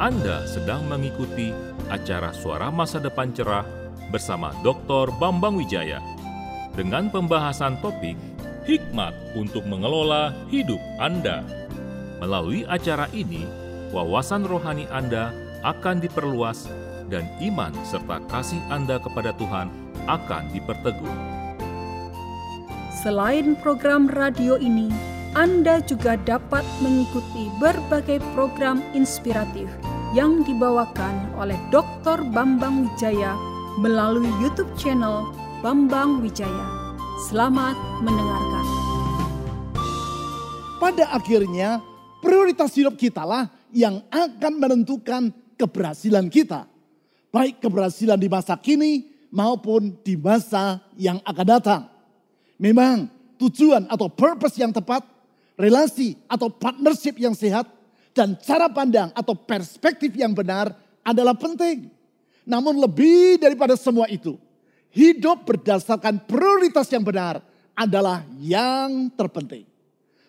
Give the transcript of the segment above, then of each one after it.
Anda sedang mengikuti acara Suara Masa Depan Cerah bersama Dr. Bambang Wijaya dengan pembahasan topik Hikmat untuk mengelola hidup Anda. Melalui acara ini, wawasan rohani Anda akan diperluas dan iman serta kasih Anda kepada Tuhan akan diperteguh. Selain program radio ini, Anda juga dapat mengikuti berbagai program inspiratif yang dibawakan oleh Dr. Bambang Wijaya melalui YouTube channel Bambang Wijaya. Selamat mendengarkan. Pada akhirnya, prioritas hidup kita lah yang akan menentukan keberhasilan kita. Baik keberhasilan di masa kini maupun di masa yang akan datang. Memang tujuan atau purpose yang tepat, relasi atau partnership yang sehat, dan cara pandang atau perspektif yang benar adalah penting. Namun lebih daripada semua itu, hidup berdasarkan prioritas yang benar adalah yang terpenting.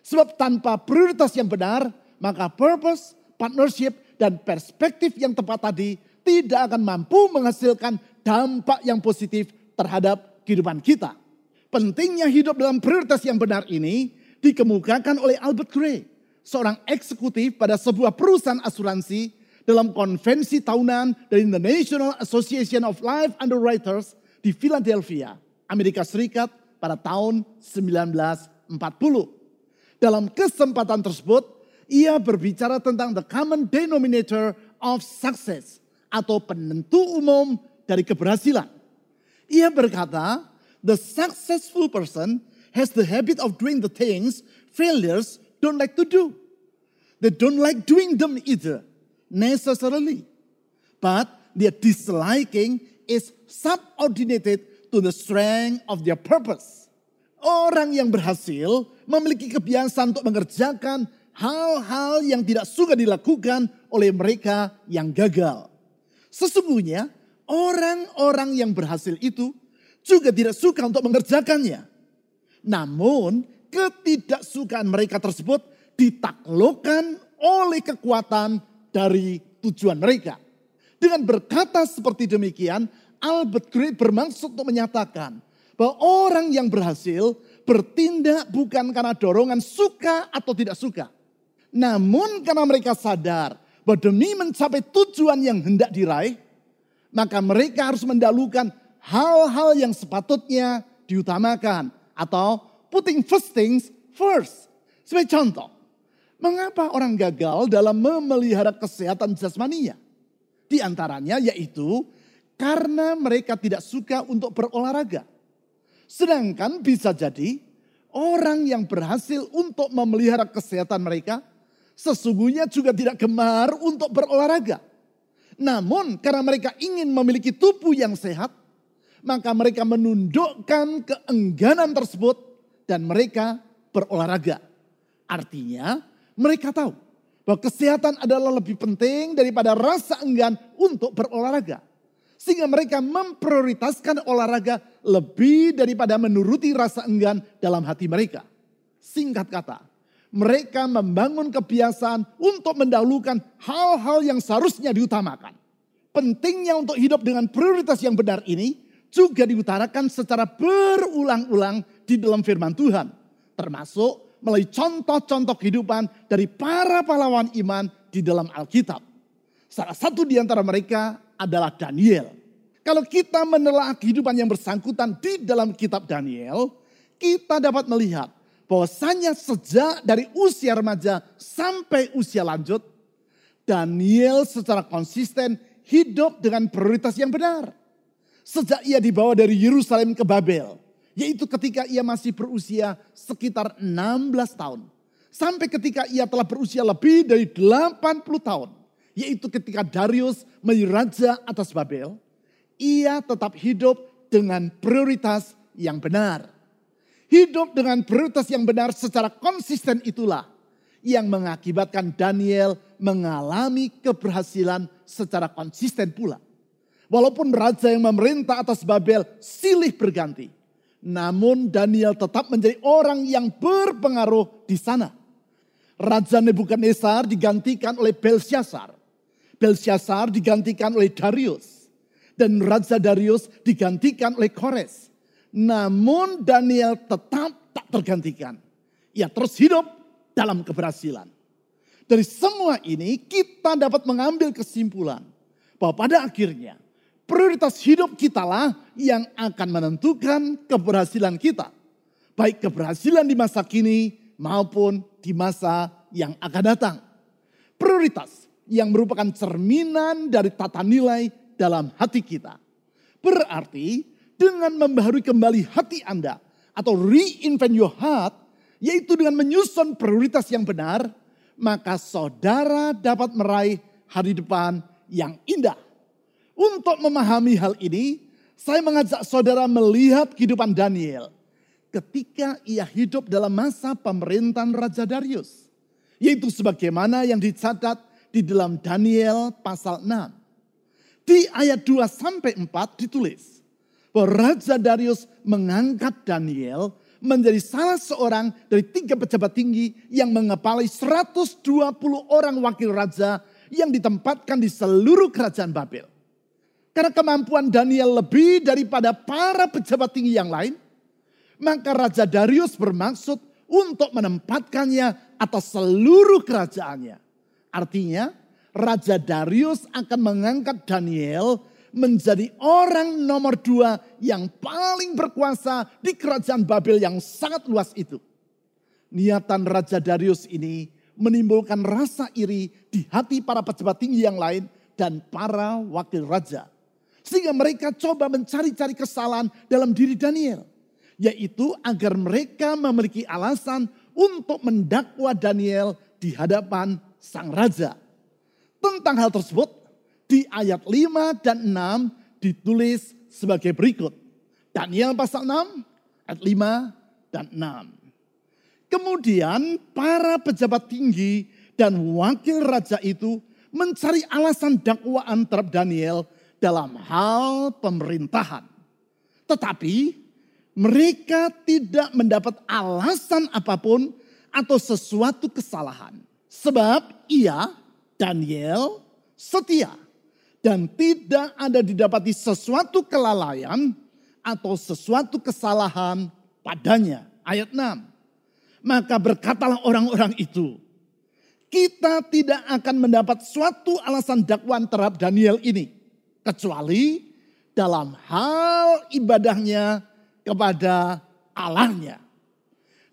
Sebab tanpa prioritas yang benar, maka purpose, partnership, dan perspektif yang tepat tadi tidak akan mampu menghasilkan dampak yang positif terhadap kehidupan kita. Pentingnya hidup dalam prioritas yang benar ini dikemukakan oleh Albert Gray, seorang eksekutif pada sebuah perusahaan asuransi dalam konvensi tahunan dari The National Association of Life Underwriters di Philadelphia, Amerika Serikat pada tahun 1940. Dalam kesempatan tersebut, ia berbicara tentang the common denominator of success atau penentu umum dari keberhasilan. Ia berkata, the successful person has the habit of doing the things failures don't like to do. They don't like doing them either, necessarily. But their disliking is subordinated to the strength of their purpose. Orang yang berhasil memiliki kebiasaan untuk mengerjakan hal-hal yang tidak suka dilakukan oleh mereka yang gagal. Sesungguhnya orang-orang yang berhasil itu juga tidak suka untuk mengerjakannya. Namun ketidaksukaan mereka tersebut ditaklukkan oleh kekuatan dari tujuan mereka. Dengan berkata seperti demikian, Albert Gray bermaksud untuk menyatakan bahwa orang yang berhasil bertindak bukan karena dorongan suka atau tidak suka. Namun karena mereka sadar bahwa demi mencapai tujuan yang hendak diraih, maka mereka harus mendahulukan hal-hal yang sepatutnya diutamakan atau putting first things first. Sebagai contoh, mengapa orang gagal dalam memelihara kesehatan jasmaninya? Di antaranya yaitu karena mereka tidak suka untuk berolahraga. Sedangkan bisa jadi orang yang berhasil untuk memelihara kesehatan mereka sesungguhnya juga tidak gemar untuk berolahraga. Namun karena mereka ingin memiliki tubuh yang sehat, maka mereka menundukkan keengganan tersebut dan mereka berolahraga. Artinya mereka tahu bahwa kesehatan adalah lebih penting daripada rasa enggan untuk berolahraga. Sehingga mereka memprioritaskan olahraga lebih daripada menuruti rasa enggan dalam hati mereka. Singkat kata, mereka membangun kebiasaan untuk mendahulukan hal-hal yang seharusnya diutamakan. Pentingnya untuk hidup dengan prioritas yang benar ini juga diutarakan secara berulang-ulang di dalam firman Tuhan. Termasuk melalui contoh-contoh kehidupan dari para pahlawan iman di dalam Alkitab. Salah satu di antara mereka adalah Daniel. Kalau kita menelaah kehidupan yang bersangkutan di dalam kitab Daniel, kita dapat melihat bahwasanya sejak dari usia remaja sampai usia lanjut, Daniel secara konsisten hidup dengan prioritas yang benar. Sejak ia dibawa dari Yerusalem ke Babel, yaitu ketika ia masih berusia sekitar 16 tahun. Sampai ketika ia telah berusia lebih dari 80 tahun yaitu ketika Darius menjadi raja atas Babel, ia tetap hidup dengan prioritas yang benar. Hidup dengan prioritas yang benar secara konsisten itulah yang mengakibatkan Daniel mengalami keberhasilan secara konsisten pula. Walaupun raja yang memerintah atas Babel silih berganti, namun Daniel tetap menjadi orang yang berpengaruh di sana. Raja Nebukadnezar digantikan oleh Belshazzar Belshazzar digantikan oleh Darius. Dan Raja Darius digantikan oleh Kores. Namun Daniel tetap tak tergantikan. Ia terus hidup dalam keberhasilan. Dari semua ini kita dapat mengambil kesimpulan bahwa pada akhirnya prioritas hidup kita lah yang akan menentukan keberhasilan kita. Baik keberhasilan di masa kini maupun di masa yang akan datang. Prioritas yang merupakan cerminan dari tata nilai dalam hati kita. Berarti dengan membaharui kembali hati Anda atau reinvent your heart, yaitu dengan menyusun prioritas yang benar, maka saudara dapat meraih hari depan yang indah. Untuk memahami hal ini, saya mengajak saudara melihat kehidupan Daniel ketika ia hidup dalam masa pemerintahan Raja Darius. Yaitu sebagaimana yang dicatat di dalam Daniel pasal 6. Di ayat 2 sampai 4 ditulis bahwa Raja Darius mengangkat Daniel menjadi salah seorang dari tiga pejabat tinggi yang mengepalai 120 orang wakil raja yang ditempatkan di seluruh kerajaan Babel. Karena kemampuan Daniel lebih daripada para pejabat tinggi yang lain, maka Raja Darius bermaksud untuk menempatkannya atas seluruh kerajaannya. Artinya, Raja Darius akan mengangkat Daniel menjadi orang nomor dua yang paling berkuasa di kerajaan Babel yang sangat luas itu. Niatan Raja Darius ini menimbulkan rasa iri di hati para pejabat tinggi yang lain dan para wakil raja. Sehingga mereka coba mencari-cari kesalahan dalam diri Daniel. Yaitu agar mereka memiliki alasan untuk mendakwa Daniel di hadapan sang raja. Tentang hal tersebut di ayat 5 dan 6 ditulis sebagai berikut. Daniel pasal 6 ayat 5 dan 6. Kemudian para pejabat tinggi dan wakil raja itu mencari alasan dakwaan terhadap Daniel dalam hal pemerintahan. Tetapi mereka tidak mendapat alasan apa pun atau sesuatu kesalahan. Sebab ia, Daniel, setia dan tidak ada didapati sesuatu kelalaian atau sesuatu kesalahan padanya. Ayat 6. Maka berkatalah orang-orang itu, kita tidak akan mendapat suatu alasan dakwaan terhadap Daniel ini. Kecuali dalam hal ibadahnya kepada Allahnya.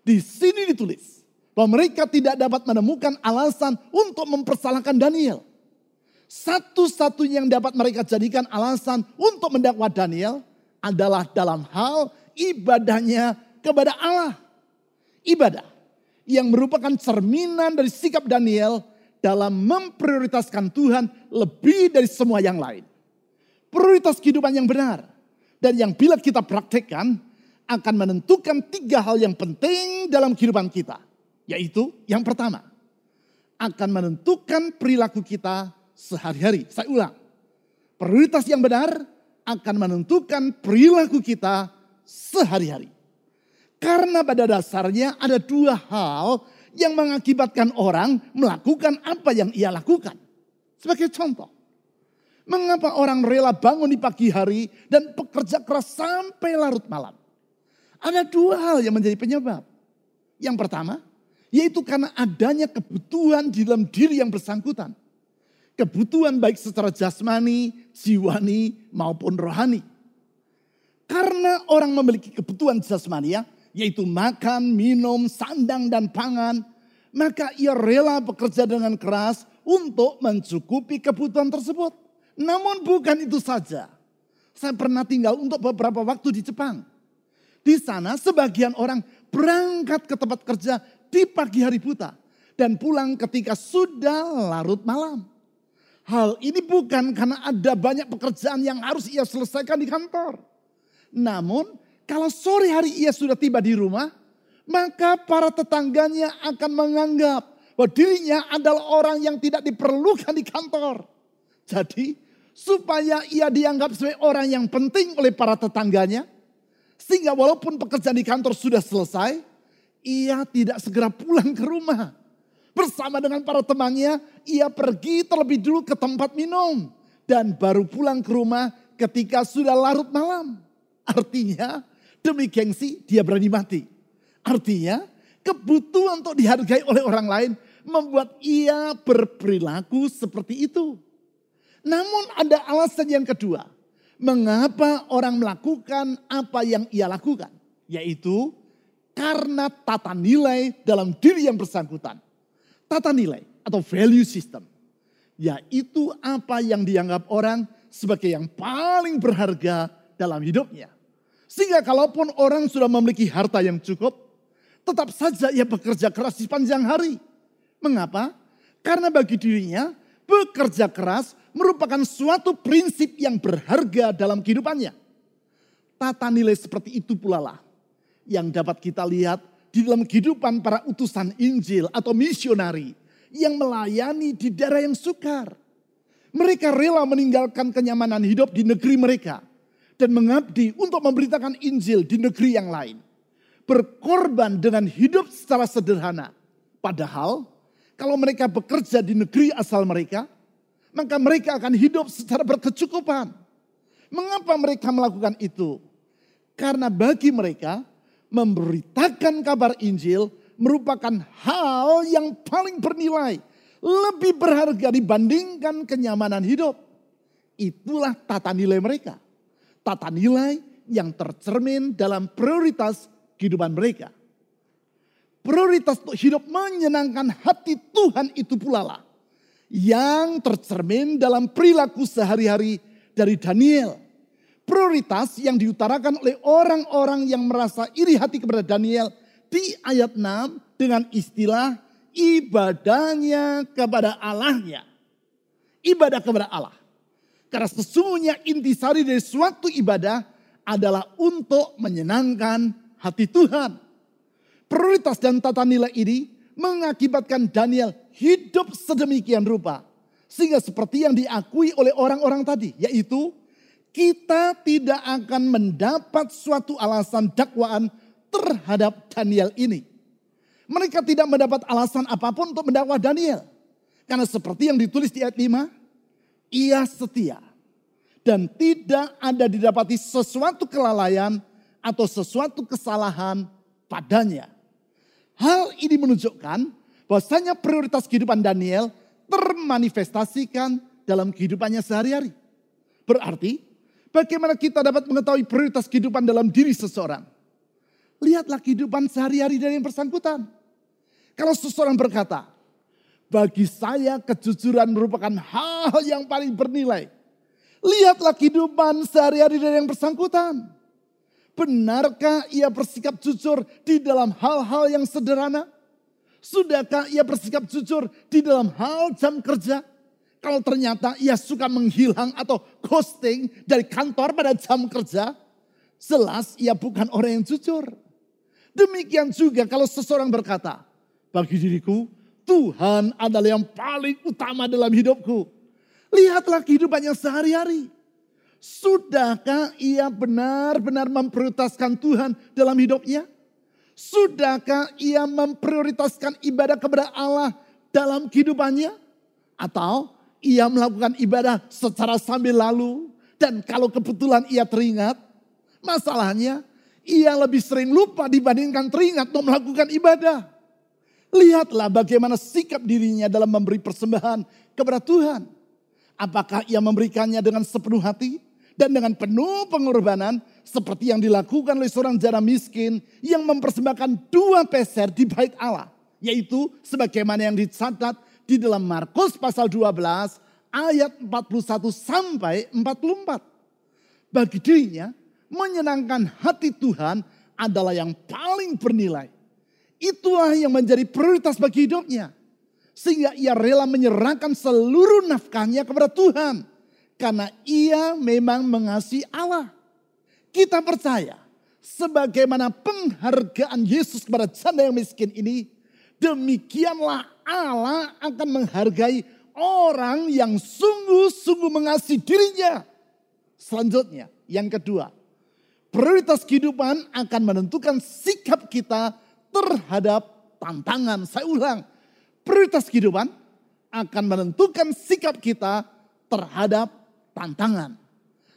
Di sini ditulis bahwa mereka tidak dapat menemukan alasan untuk mempersalahkan Daniel. Satu-satunya yang dapat mereka jadikan alasan untuk mendakwa Daniel adalah dalam hal ibadahnya kepada Allah. Ibadah yang merupakan cerminan dari sikap Daniel dalam memprioritaskan Tuhan lebih dari semua yang lain. Prioritas kehidupan yang benar. Dan yang bila kita praktekkan akan menentukan tiga hal yang penting dalam kehidupan kita. Yaitu yang pertama, akan menentukan perilaku kita sehari-hari. Saya ulang. Prioritas yang benar akan menentukan perilaku kita sehari-hari. Karena pada dasarnya ada dua hal yang mengakibatkan orang melakukan apa yang ia lakukan. Sebagai contoh, mengapa orang rela bangun di pagi hari dan bekerja keras sampai larut malam? Ada dua hal yang menjadi penyebab. Yang pertama, yaitu karena adanya kebutuhan di dalam diri yang bersangkutan kebutuhan baik secara jasmani, jiwani maupun rohani. Karena orang memiliki kebutuhan jasmani ya, yaitu makan, minum, sandang dan pangan, maka ia rela bekerja dengan keras untuk mencukupi kebutuhan tersebut. Namun bukan itu saja. Saya pernah tinggal untuk beberapa waktu di Jepang. Di sana sebagian orang berangkat ke tempat kerja di pagi hari buta dan pulang ketika sudah larut malam. Hal ini bukan karena ada banyak pekerjaan yang harus ia selesaikan di kantor. Namun kalau sore hari ia sudah tiba di rumah, maka para tetangganya akan menganggap bahwa dirinya adalah orang yang tidak diperlukan di kantor. Jadi supaya ia dianggap sebagai orang yang penting oleh para tetangganya, sehingga walaupun pekerjaan di kantor sudah selesai, ia tidak segera pulang ke rumah. Bersama dengan para temannya, ia pergi terlebih dulu ke tempat minum. Dan baru pulang ke rumah ketika sudah larut malam. Artinya, demi gengsi dia berani mati. Artinya, kebutuhan untuk dihargai oleh orang lain membuat ia berperilaku seperti itu. Namun ada alasan yang kedua. Mengapa orang melakukan apa yang ia lakukan? Yaitu karena tata nilai dalam diri yang bersangkutan. Tata nilai atau value system. Yaitu apa yang dianggap orang sebagai yang paling berharga dalam hidupnya. Sehingga kalaupun orang sudah memiliki harta yang cukup, tetap saja ia bekerja keras di sepanjang hari. Mengapa? Karena bagi dirinya bekerja keras merupakan suatu prinsip yang berharga dalam kehidupannya. Tata nilai seperti itu pula lah yang dapat kita lihat di dalam kehidupan para utusan Injil atau misionari yang melayani di daerah yang sukar. Mereka rela meninggalkan kenyamanan hidup di negeri mereka dan mengabdi untuk memberitakan Injil di negeri yang lain. Berkorban dengan hidup secara sederhana. Padahal kalau mereka bekerja di negeri asal mereka, maka mereka akan hidup secara berkecukupan. Mengapa mereka melakukan itu? Karena bagi mereka memberitakan kabar Injil merupakan hal yang paling bernilai, lebih berharga dibandingkan kenyamanan hidup. Itulah tata nilai mereka. Tata nilai yang tercermin dalam prioritas kehidupan mereka. Prioritas untuk hidup menyenangkan hati Tuhan itu pula lah. Yang tercermin dalam perilaku sehari-hari dari Daniel. Prioritas yang diutarakan oleh orang-orang yang merasa iri hati kepada Daniel di ayat 6 dengan istilah ibadahnya kepada Allahnya. Ibadah kepada Allah. Karena sesungguhnya intisari dari suatu ibadah adalah untuk menyenangkan hati Tuhan. Prioritas dan tata nilai ini mengakibatkan Daniel hidup sedemikian rupa. Sehingga seperti yang diakui oleh orang-orang tadi. Yaitu kita tidak akan mendapat suatu alasan dakwaan terhadap Daniel ini. Mereka tidak mendapat alasan apa pun untuk mendakwa Daniel. Karena seperti yang ditulis di ayat 5. Ia setia. Dan tidak ada didapati sesuatu kelalaian atau sesuatu kesalahan padanya. Hal ini menunjukkan bahwasanya prioritas kehidupan Daniel termanifestasikan dalam kehidupannya sehari-hari. Berarti bagaimana kita dapat mengetahui prioritas kehidupan dalam diri seseorang? Lihatlah kehidupan sehari-hari dari yang bersangkutan. Kalau seseorang berkata, bagi saya kejujuran merupakan hal yang paling bernilai. Lihatlah kehidupan sehari-hari dari yang bersangkutan. Benarkah ia bersikap jujur di dalam hal-hal yang sederhana? Sudahkah ia bersikap jujur di dalam hal jam kerja? Kalau ternyata ia suka menghilang atau ghosting dari kantor pada jam kerja, jelas ia bukan orang yang jujur. Demikian juga kalau seseorang berkata, bagi diriku Tuhan adalah yang paling utama dalam hidupku. Lihatlah kehidupannya sehari-hari. Sudahkah ia benar-benar memprioritaskan Tuhan dalam hidupnya? Sudahkah ia memprioritaskan ibadah kepada Allah dalam kehidupannya? Atau ia melakukan ibadah secara sambil lalu dan kalau kebetulan ia teringat, masalahnya ia lebih sering lupa dibandingkan teringat untuk melakukan ibadah. Lihatlah bagaimana sikap dirinya dalam memberi persembahan kepada Tuhan. Apakah ia memberikannya dengan sepenuh hati? Dan dengan penuh pengorbanan seperti yang dilakukan oleh seorang jana miskin yang mempersembahkan dua peser di bait Allah. Yaitu sebagaimana yang dicatat di dalam Markus pasal 12 ayat 41 sampai 44. Bagi dirinya menyenangkan hati Tuhan adalah yang paling bernilai. Itulah yang menjadi prioritas bagi hidupnya. Sehingga ia rela menyerahkan seluruh nafkahnya kepada Tuhan karena ia memang mengasihi Allah. Kita percaya sebagaimana penghargaan Yesus kepada janda yang miskin ini, demikianlah Allah akan menghargai orang yang sungguh-sungguh mengasihi dirinya. Selanjutnya, yang kedua, prioritas kehidupan akan menentukan sikap kita terhadap tantangan. Saya ulang, prioritas kehidupan akan menentukan sikap kita terhadap tantangan.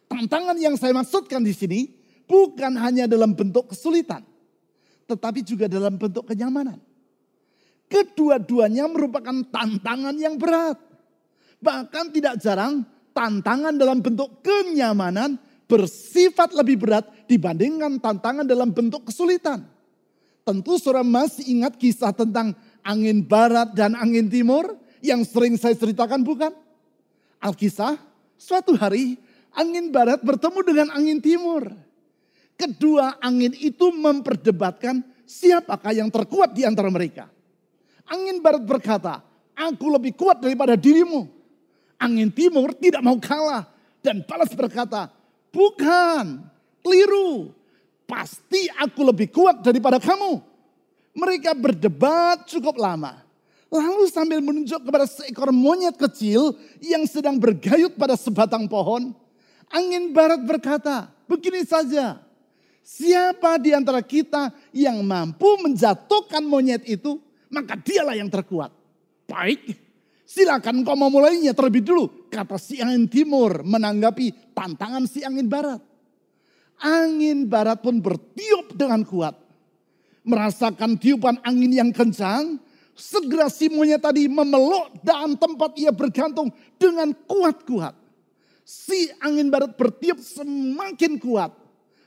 Tantangan yang saya maksudkan di sini bukan hanya dalam bentuk kesulitan, tetapi juga dalam bentuk kenyamanan. Kedua-duanya merupakan tantangan yang berat. Bahkan tidak jarang tantangan dalam bentuk kenyamanan bersifat lebih berat dibandingkan tantangan dalam bentuk kesulitan. Tentu saudara masih ingat kisah tentang angin barat dan angin timur yang sering saya ceritakan bukan? Alkisah, suatu hari angin barat bertemu dengan angin timur. Kedua angin itu memperdebatkan siapakah yang terkuat di antara mereka. Angin barat berkata, aku lebih kuat daripada dirimu. Angin timur tidak mau kalah dan balas berkata, bukan, keliru. Pasti aku lebih kuat daripada kamu. Mereka berdebat cukup lama. Lalu sambil menunjuk kepada seekor monyet kecil yang sedang bergayut pada sebatang pohon. Angin barat berkata, begini saja. Siapa di antara kita yang mampu menjatuhkan monyet itu, maka dialah yang terkuat. Baik, silakan kau memulainya terlebih dulu. Kata si angin timur menanggapi tantangan si angin barat. Angin barat pun bertiup dengan kuat. Merasakan tiupan angin yang kencang, segera si monyet tadi memeluk dan tempat ia bergantung dengan kuat-kuat si angin barat bertiup semakin kuat.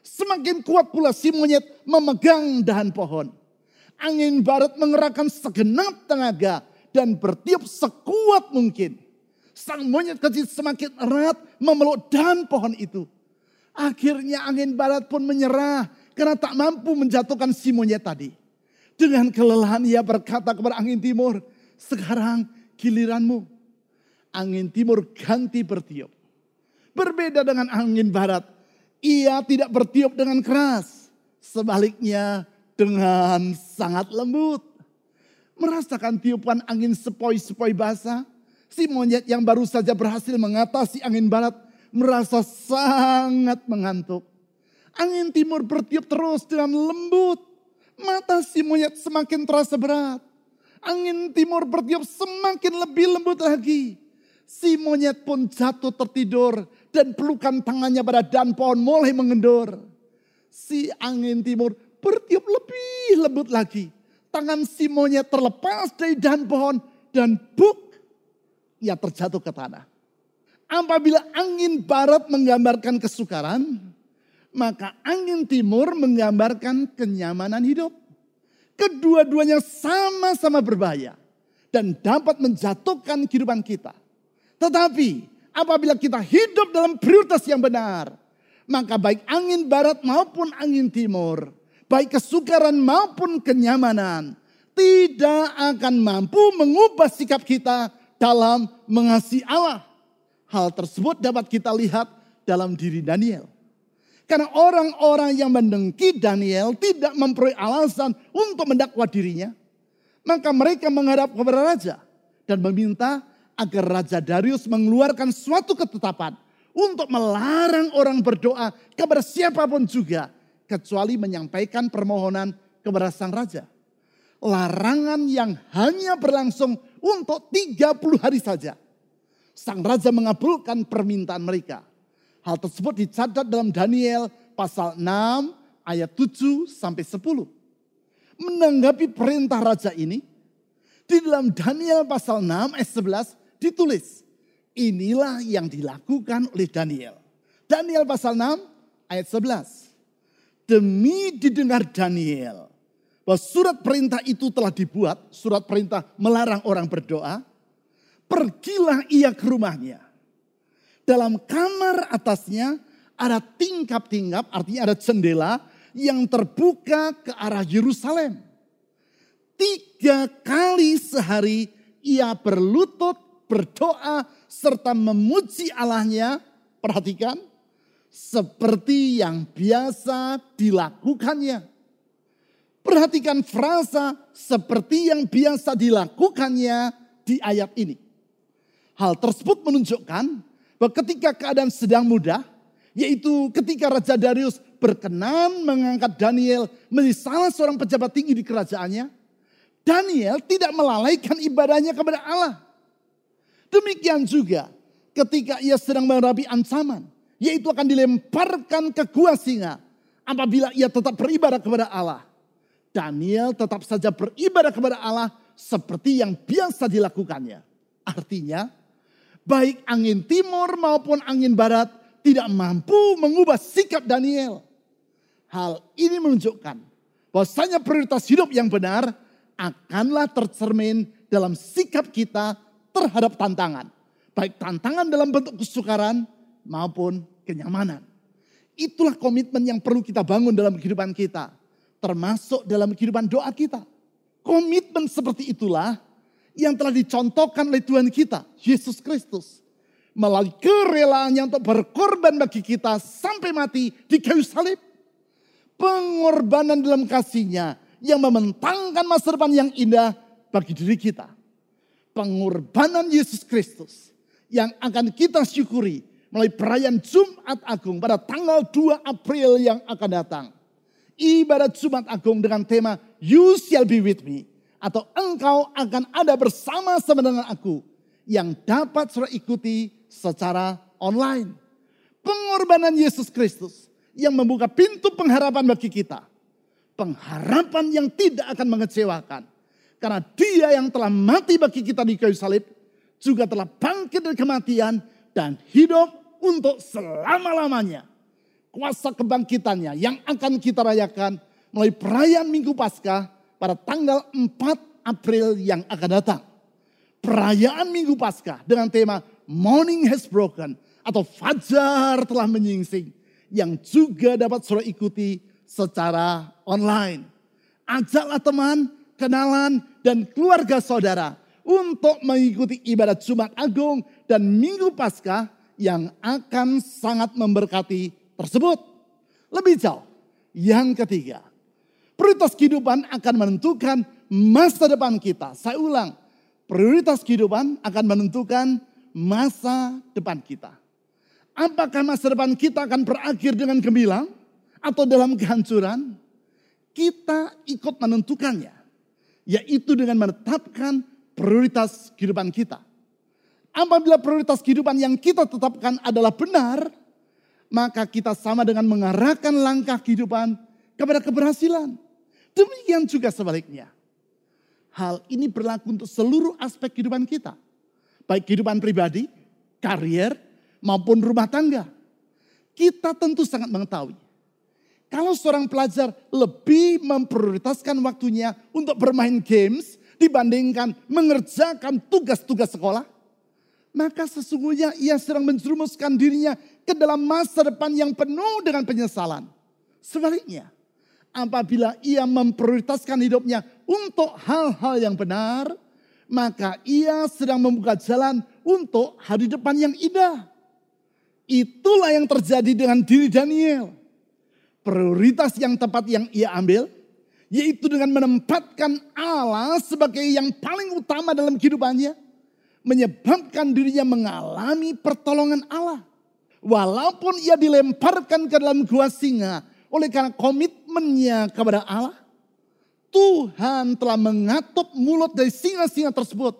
Semakin kuat pula si monyet memegang dahan pohon. Angin barat mengerahkan segenap tenaga dan bertiup sekuat mungkin. Sang monyet kecil semakin erat memeluk dahan pohon itu. Akhirnya angin barat pun menyerah karena tak mampu menjatuhkan si monyet tadi. Dengan kelelahan ia berkata kepada angin timur, sekarang giliranmu. Angin timur ganti bertiup. Berbeda dengan angin barat. Ia tidak bertiup dengan keras. Sebaliknya dengan sangat lembut. Merasakan tiupan angin sepoi-sepoi basah. Si monyet yang baru saja berhasil mengatasi angin barat merasa sangat mengantuk. Angin timur bertiup terus dengan lembut. Mata si monyet semakin terasa berat. Angin timur bertiup semakin lebih lembut lagi. Si monyet pun jatuh tertidur dan pelukan tangannya pada dan pohon mulai mengendur. Si angin timur bertiup lebih lembut lagi. Tangan si monyet terlepas dari dahan pohon dan buk, ia terjatuh ke tanah. Apabila angin barat menggambarkan kesukaran, maka angin timur menggambarkan kenyamanan hidup. Kedua-duanya sama-sama berbahaya dan dapat menjatuhkan kehidupan kita. Tetapi apabila kita hidup dalam prioritas yang benar, maka baik angin barat maupun angin timur, baik kesukaran maupun kenyamanan, tidak akan mampu mengubah sikap kita dalam mengasihi Allah. Hal tersebut dapat kita lihat dalam diri Daniel. Karena orang-orang yang mendengki Daniel tidak memperoleh alasan untuk mendakwa dirinya. Maka mereka menghadap kepada raja dan meminta agar Raja Darius mengeluarkan suatu ketetapan untuk melarang orang berdoa kepada siapa pun juga kecuali menyampaikan permohonan kepada sang raja. Larangan yang hanya berlangsung untuk 30 hari saja. Sang raja mengabulkan permintaan mereka. Hal tersebut dicatat dalam Daniel pasal 6 ayat 7 sampai 10. Menanggapi perintah raja ini, di dalam Daniel pasal 6 ayat 11 ditulis. Inilah yang dilakukan oleh Daniel. Daniel pasal 6 ayat 11. Demi didengar Daniel bahwa surat perintah itu telah dibuat, surat perintah melarang orang berdoa, pergilah ia ke rumahnya. Dalam kamar atasnya ada tingkap-tingkap, artinya ada jendela yang terbuka ke arah Yerusalem. Tiga kali sehari ia berlutut berdoa serta memuji Allahnya, perhatikan, seperti yang biasa dilakukannya. Perhatikan frasa seperti yang biasa dilakukannya di ayat ini. Hal tersebut menunjukkan bahwa ketika keadaan sedang mudah, yaitu ketika Raja Darius berkenan mengangkat Daniel menjadi salah seorang pejabat tinggi di kerajaannya, Daniel tidak melalaikan ibadahnya kepada Allah. Demikian juga ketika ia sedang menghadapi ancaman. Yaitu akan dilemparkan ke gua singa. Apabila ia tetap beribadah kepada Allah. Daniel tetap saja beribadah kepada Allah seperti yang biasa dilakukannya. Artinya, baik angin timur maupun angin barat tidak mampu mengubah sikap Daniel. Hal ini menunjukkan bahwasanya prioritas hidup yang benar akanlah tercermin dalam sikap kita terhadap tantangan. Baik tantangan dalam bentuk kesukaran maupun kenyamanan. Itulah komitmen yang perlu kita bangun dalam kehidupan kita. Termasuk dalam kehidupan doa kita. Komitmen seperti itulah yang telah dicontohkan oleh Tuhan kita, Yesus Kristus. Melalui kerelaannya untuk berkorban bagi kita sampai mati di kayu salib. Pengorbanan dalam kasihnya yang mementangkan masa depan yang indah bagi diri kita. Pengorbanan Yesus Kristus yang akan kita syukuri melalui perayaan Jumat Agung pada tanggal 2 April yang akan datang ibadat Jumat Agung dengan tema You shall be with me. Atau engkau akan ada bersama-sama dengan aku. Yang dapat saudara ikuti secara online. Pengorbanan Yesus Kristus yang membuka pintu pengharapan bagi kita. Pengharapan yang tidak akan mengecewakan. Karena dia yang telah mati bagi kita di kayu salib. Juga telah bangkit dari kematian dan hidup untuk selama-lamanya kuasa kebangkitannya yang akan kita rayakan melalui perayaan Minggu Paskah pada tanggal 4 April yang akan datang. Perayaan Minggu Paskah dengan tema Morning has broken atau Fajar telah menyingsing yang juga dapat saudara ikuti secara online. Ajaklah teman, kenalan, dan keluarga saudara untuk mengikuti ibadat Jumat Agung dan Minggu Paskah yang akan sangat memberkati tersebut. Lebih jauh, yang ketiga, prioritas kehidupan akan menentukan masa depan kita. Saya ulang, prioritas kehidupan akan menentukan masa depan kita. Apakah masa depan kita akan berakhir dengan gemilang atau dalam kehancuran? Kita ikut menentukannya, yaitu dengan menetapkan prioritas kehidupan kita. Apabila prioritas kehidupan yang kita tetapkan adalah benar, maka kita sama dengan mengarahkan langkah kehidupan kepada keberhasilan. Demikian juga sebaliknya. Hal ini berlaku untuk seluruh aspek kehidupan kita. Baik kehidupan pribadi, karier, maupun rumah tangga. Kita tentu sangat mengetahui. Kalau seorang pelajar lebih memprioritaskan waktunya untuk bermain games dibandingkan mengerjakan tugas-tugas sekolah, maka sesungguhnya ia sedang menjerumuskan dirinya ke dalam masa depan yang penuh dengan penyesalan. Sebaliknya, apabila ia memprioritaskan hidupnya untuk hal-hal yang benar, maka ia sedang membuka jalan untuk hari depan yang indah. Itulah yang terjadi dengan diri Daniel. Prioritas yang tepat yang ia ambil, yaitu dengan menempatkan Allah sebagai yang paling utama dalam kehidupannya, menyebabkan dirinya mengalami pertolongan Allah. Walaupun ia dilemparkan ke dalam gua singa oleh karena komitmennya kepada Allah, Tuhan telah mengatup mulut dari singa-singa tersebut.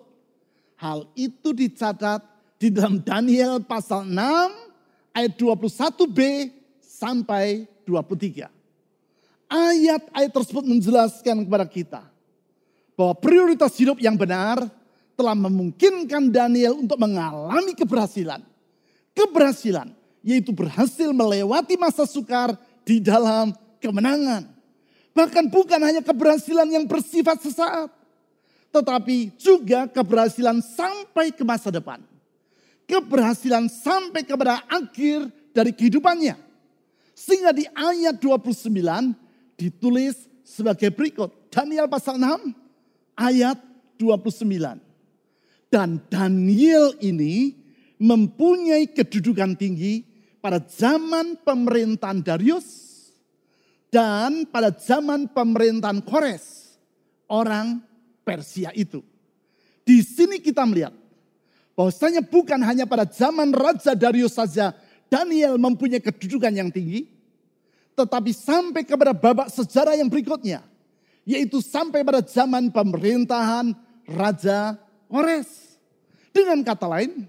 Hal itu dicatat di dalam Daniel pasal 6 ayat 21b sampai 23. Ayat-ayat tersebut menjelaskan kepada kita bahwa prioritas hidup yang benar telah memungkinkan Daniel untuk mengalami keberhasilan. Keberhasilan yaitu berhasil melewati masa sukar di dalam kemenangan. Bahkan bukan hanya keberhasilan yang bersifat sesaat. Tetapi juga keberhasilan sampai ke masa depan. Keberhasilan sampai kepada akhir dari kehidupannya. Sehingga di ayat 29 ditulis sebagai berikut. Daniel pasal 6 ayat 29. Dan Daniel ini mempunyai kedudukan tinggi pada zaman pemerintahan Darius dan pada zaman pemerintahan Kores, orang Persia itu. Di sini kita melihat bahwasanya bukan hanya pada zaman Raja Darius saja Daniel mempunyai kedudukan yang tinggi, tetapi sampai kepada babak sejarah yang berikutnya, yaitu sampai pada zaman pemerintahan Raja Kores. Dengan kata lain,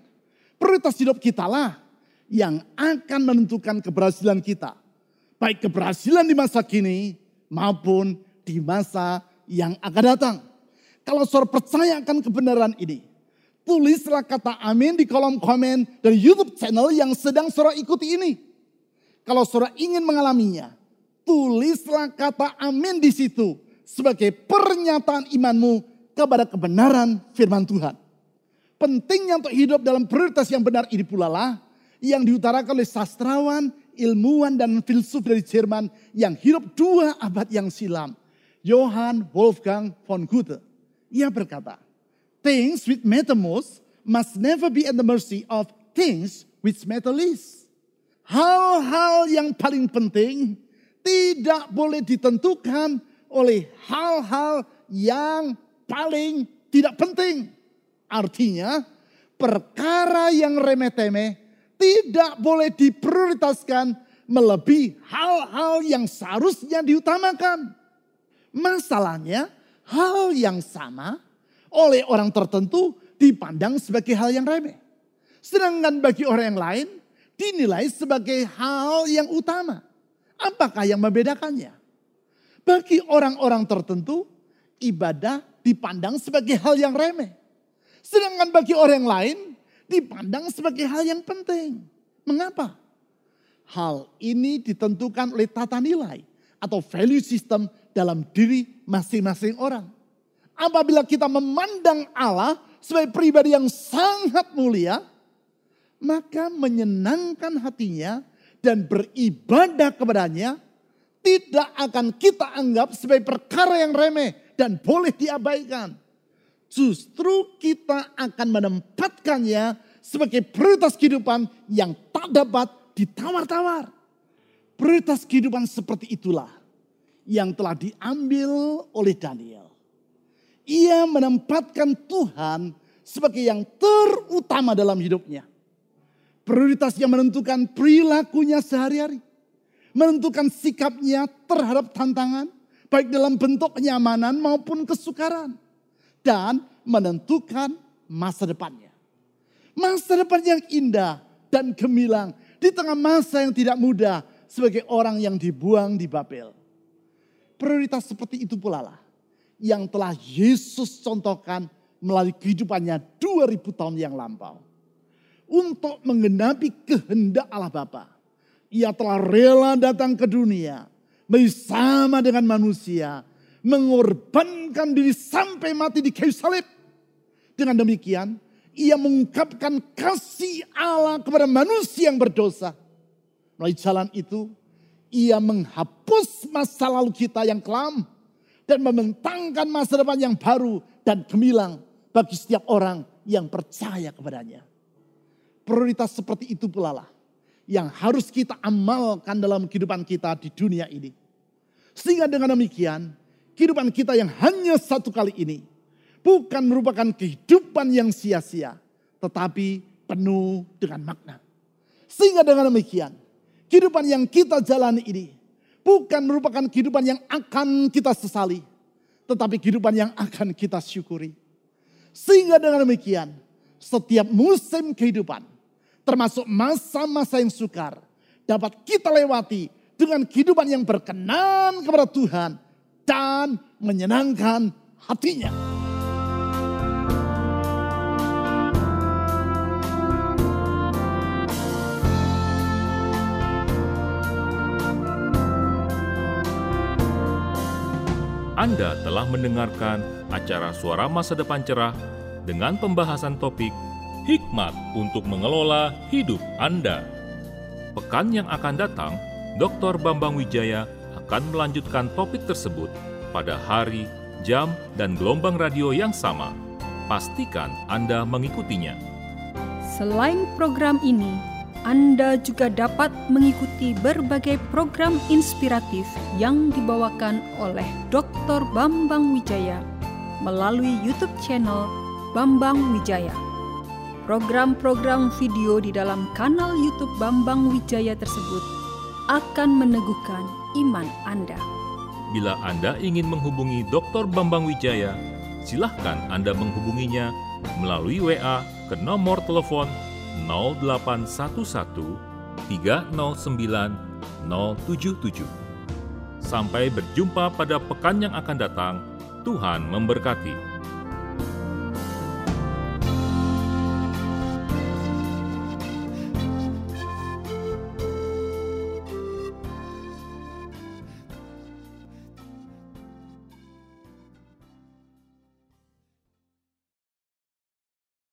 prioritas hidup kita lah yang akan menentukan keberhasilan kita. Baik keberhasilan di masa kini maupun di masa yang akan datang. Kalau saudara percaya akan kebenaran ini, tulislah kata amin di kolom komen dari YouTube channel yang sedang saudara ikuti ini. Kalau saudara ingin mengalaminya, tulislah kata amin di situ sebagai pernyataan imanmu kepada kebenaran firman Tuhan. Pentingnya untuk hidup dalam prioritas yang benar ini pula lah yang diutarakan oleh sastrawan, ilmuwan dan filsuf dari Jerman yang hidup dua abad yang silam. Johann Wolfgang von Goethe. Ia berkata, things with matter most must never be at the mercy of things which matter least. Hal-hal yang paling penting tidak boleh ditentukan oleh hal-hal yang paling tidak penting. Artinya, perkara yang remeh-temeh tidak boleh diprioritaskan melebihi hal-hal yang seharusnya diutamakan. Masalahnya, hal yang sama oleh orang tertentu dipandang sebagai hal yang remeh. Sedangkan bagi orang yang lain dinilai sebagai hal yang utama. Apakah yang membedakannya? Bagi orang-orang tertentu, ibadah dipandang sebagai hal yang remeh. Sedangkan bagi orang lain, dipandang sebagai hal yang penting. Mengapa? Hal ini ditentukan oleh tata nilai atau value system dalam diri masing-masing orang. Apabila kita memandang Allah sebagai pribadi yang sangat mulia, maka menyenangkan hatinya dan beribadah kepadanya tidak akan kita anggap sebagai perkara yang remeh dan boleh diabaikan justru kita akan menempatkannya sebagai prioritas kehidupan yang tak dapat ditawar-tawar. Prioritas kehidupan seperti itulah yang telah diambil oleh Daniel. Ia menempatkan Tuhan sebagai yang terutama dalam hidupnya. Prioritas yang menentukan perilakunya sehari-hari. Menentukan sikapnya terhadap tantangan. Baik dalam bentuk kenyamanan maupun kesukaran dan menentukan masa depannya. Masa depan yang indah dan gemilang di tengah masa yang tidak mudah sebagai orang yang dibuang di Babel. Prioritas seperti itu pula lah yang telah Yesus contohkan melalui kehidupannya 2000 tahun yang lampau. Untuk menggenapi kehendak Allah Bapa. Ia telah rela datang ke dunia bersama dengan manusia mengorbankan diri sampai mati di kayu salib. Dengan demikian, ia mengungkapkan kasih Allah kepada manusia yang berdosa. Melalui jalan itu, ia menghapus masa lalu kita yang kelam dan membentangkan masa depan yang baru dan gemilang bagi setiap orang yang percaya kepadanya. Prioritas seperti itu pula lah yang harus kita amalkan dalam kehidupan kita di dunia ini. Sehingga dengan demikian, kehidupan kita yang hanya satu kali ini bukan merupakan kehidupan yang sia-sia, tetapi penuh dengan makna. Sehingga dengan demikian, kehidupan yang kita jalani ini bukan merupakan kehidupan yang akan kita sesali, tetapi kehidupan yang akan kita syukuri. Sehingga dengan demikian, setiap musim kehidupan, termasuk masa-masa yang sukar, dapat kita lewati dengan kehidupan yang berkenan kepada Tuhan dan menyenangkan hatinya. Anda telah mendengarkan acara Suara Masa Depan Cerah dengan pembahasan topik Hikmat untuk Mengelola Hidup Anda. Pekan yang akan datang, Dr. Bambang Wijaya akan melanjutkan topik tersebut pada hari, jam, dan gelombang radio yang sama. Pastikan Anda mengikutinya. Selain program ini, Anda juga dapat mengikuti berbagai program inspiratif yang dibawakan oleh Dr. Bambang Wijaya melalui YouTube channel Bambang Wijaya. Program-program video di dalam kanal YouTube Bambang Wijaya tersebut akan meneguhkan iman Anda. Bila Anda ingin menghubungi Dr. Bambang Wijaya, silahkan Anda menghubunginya melalui WA ke nomor telepon 0811 309 077. Sampai berjumpa pada pekan yang akan datang. Tuhan memberkati.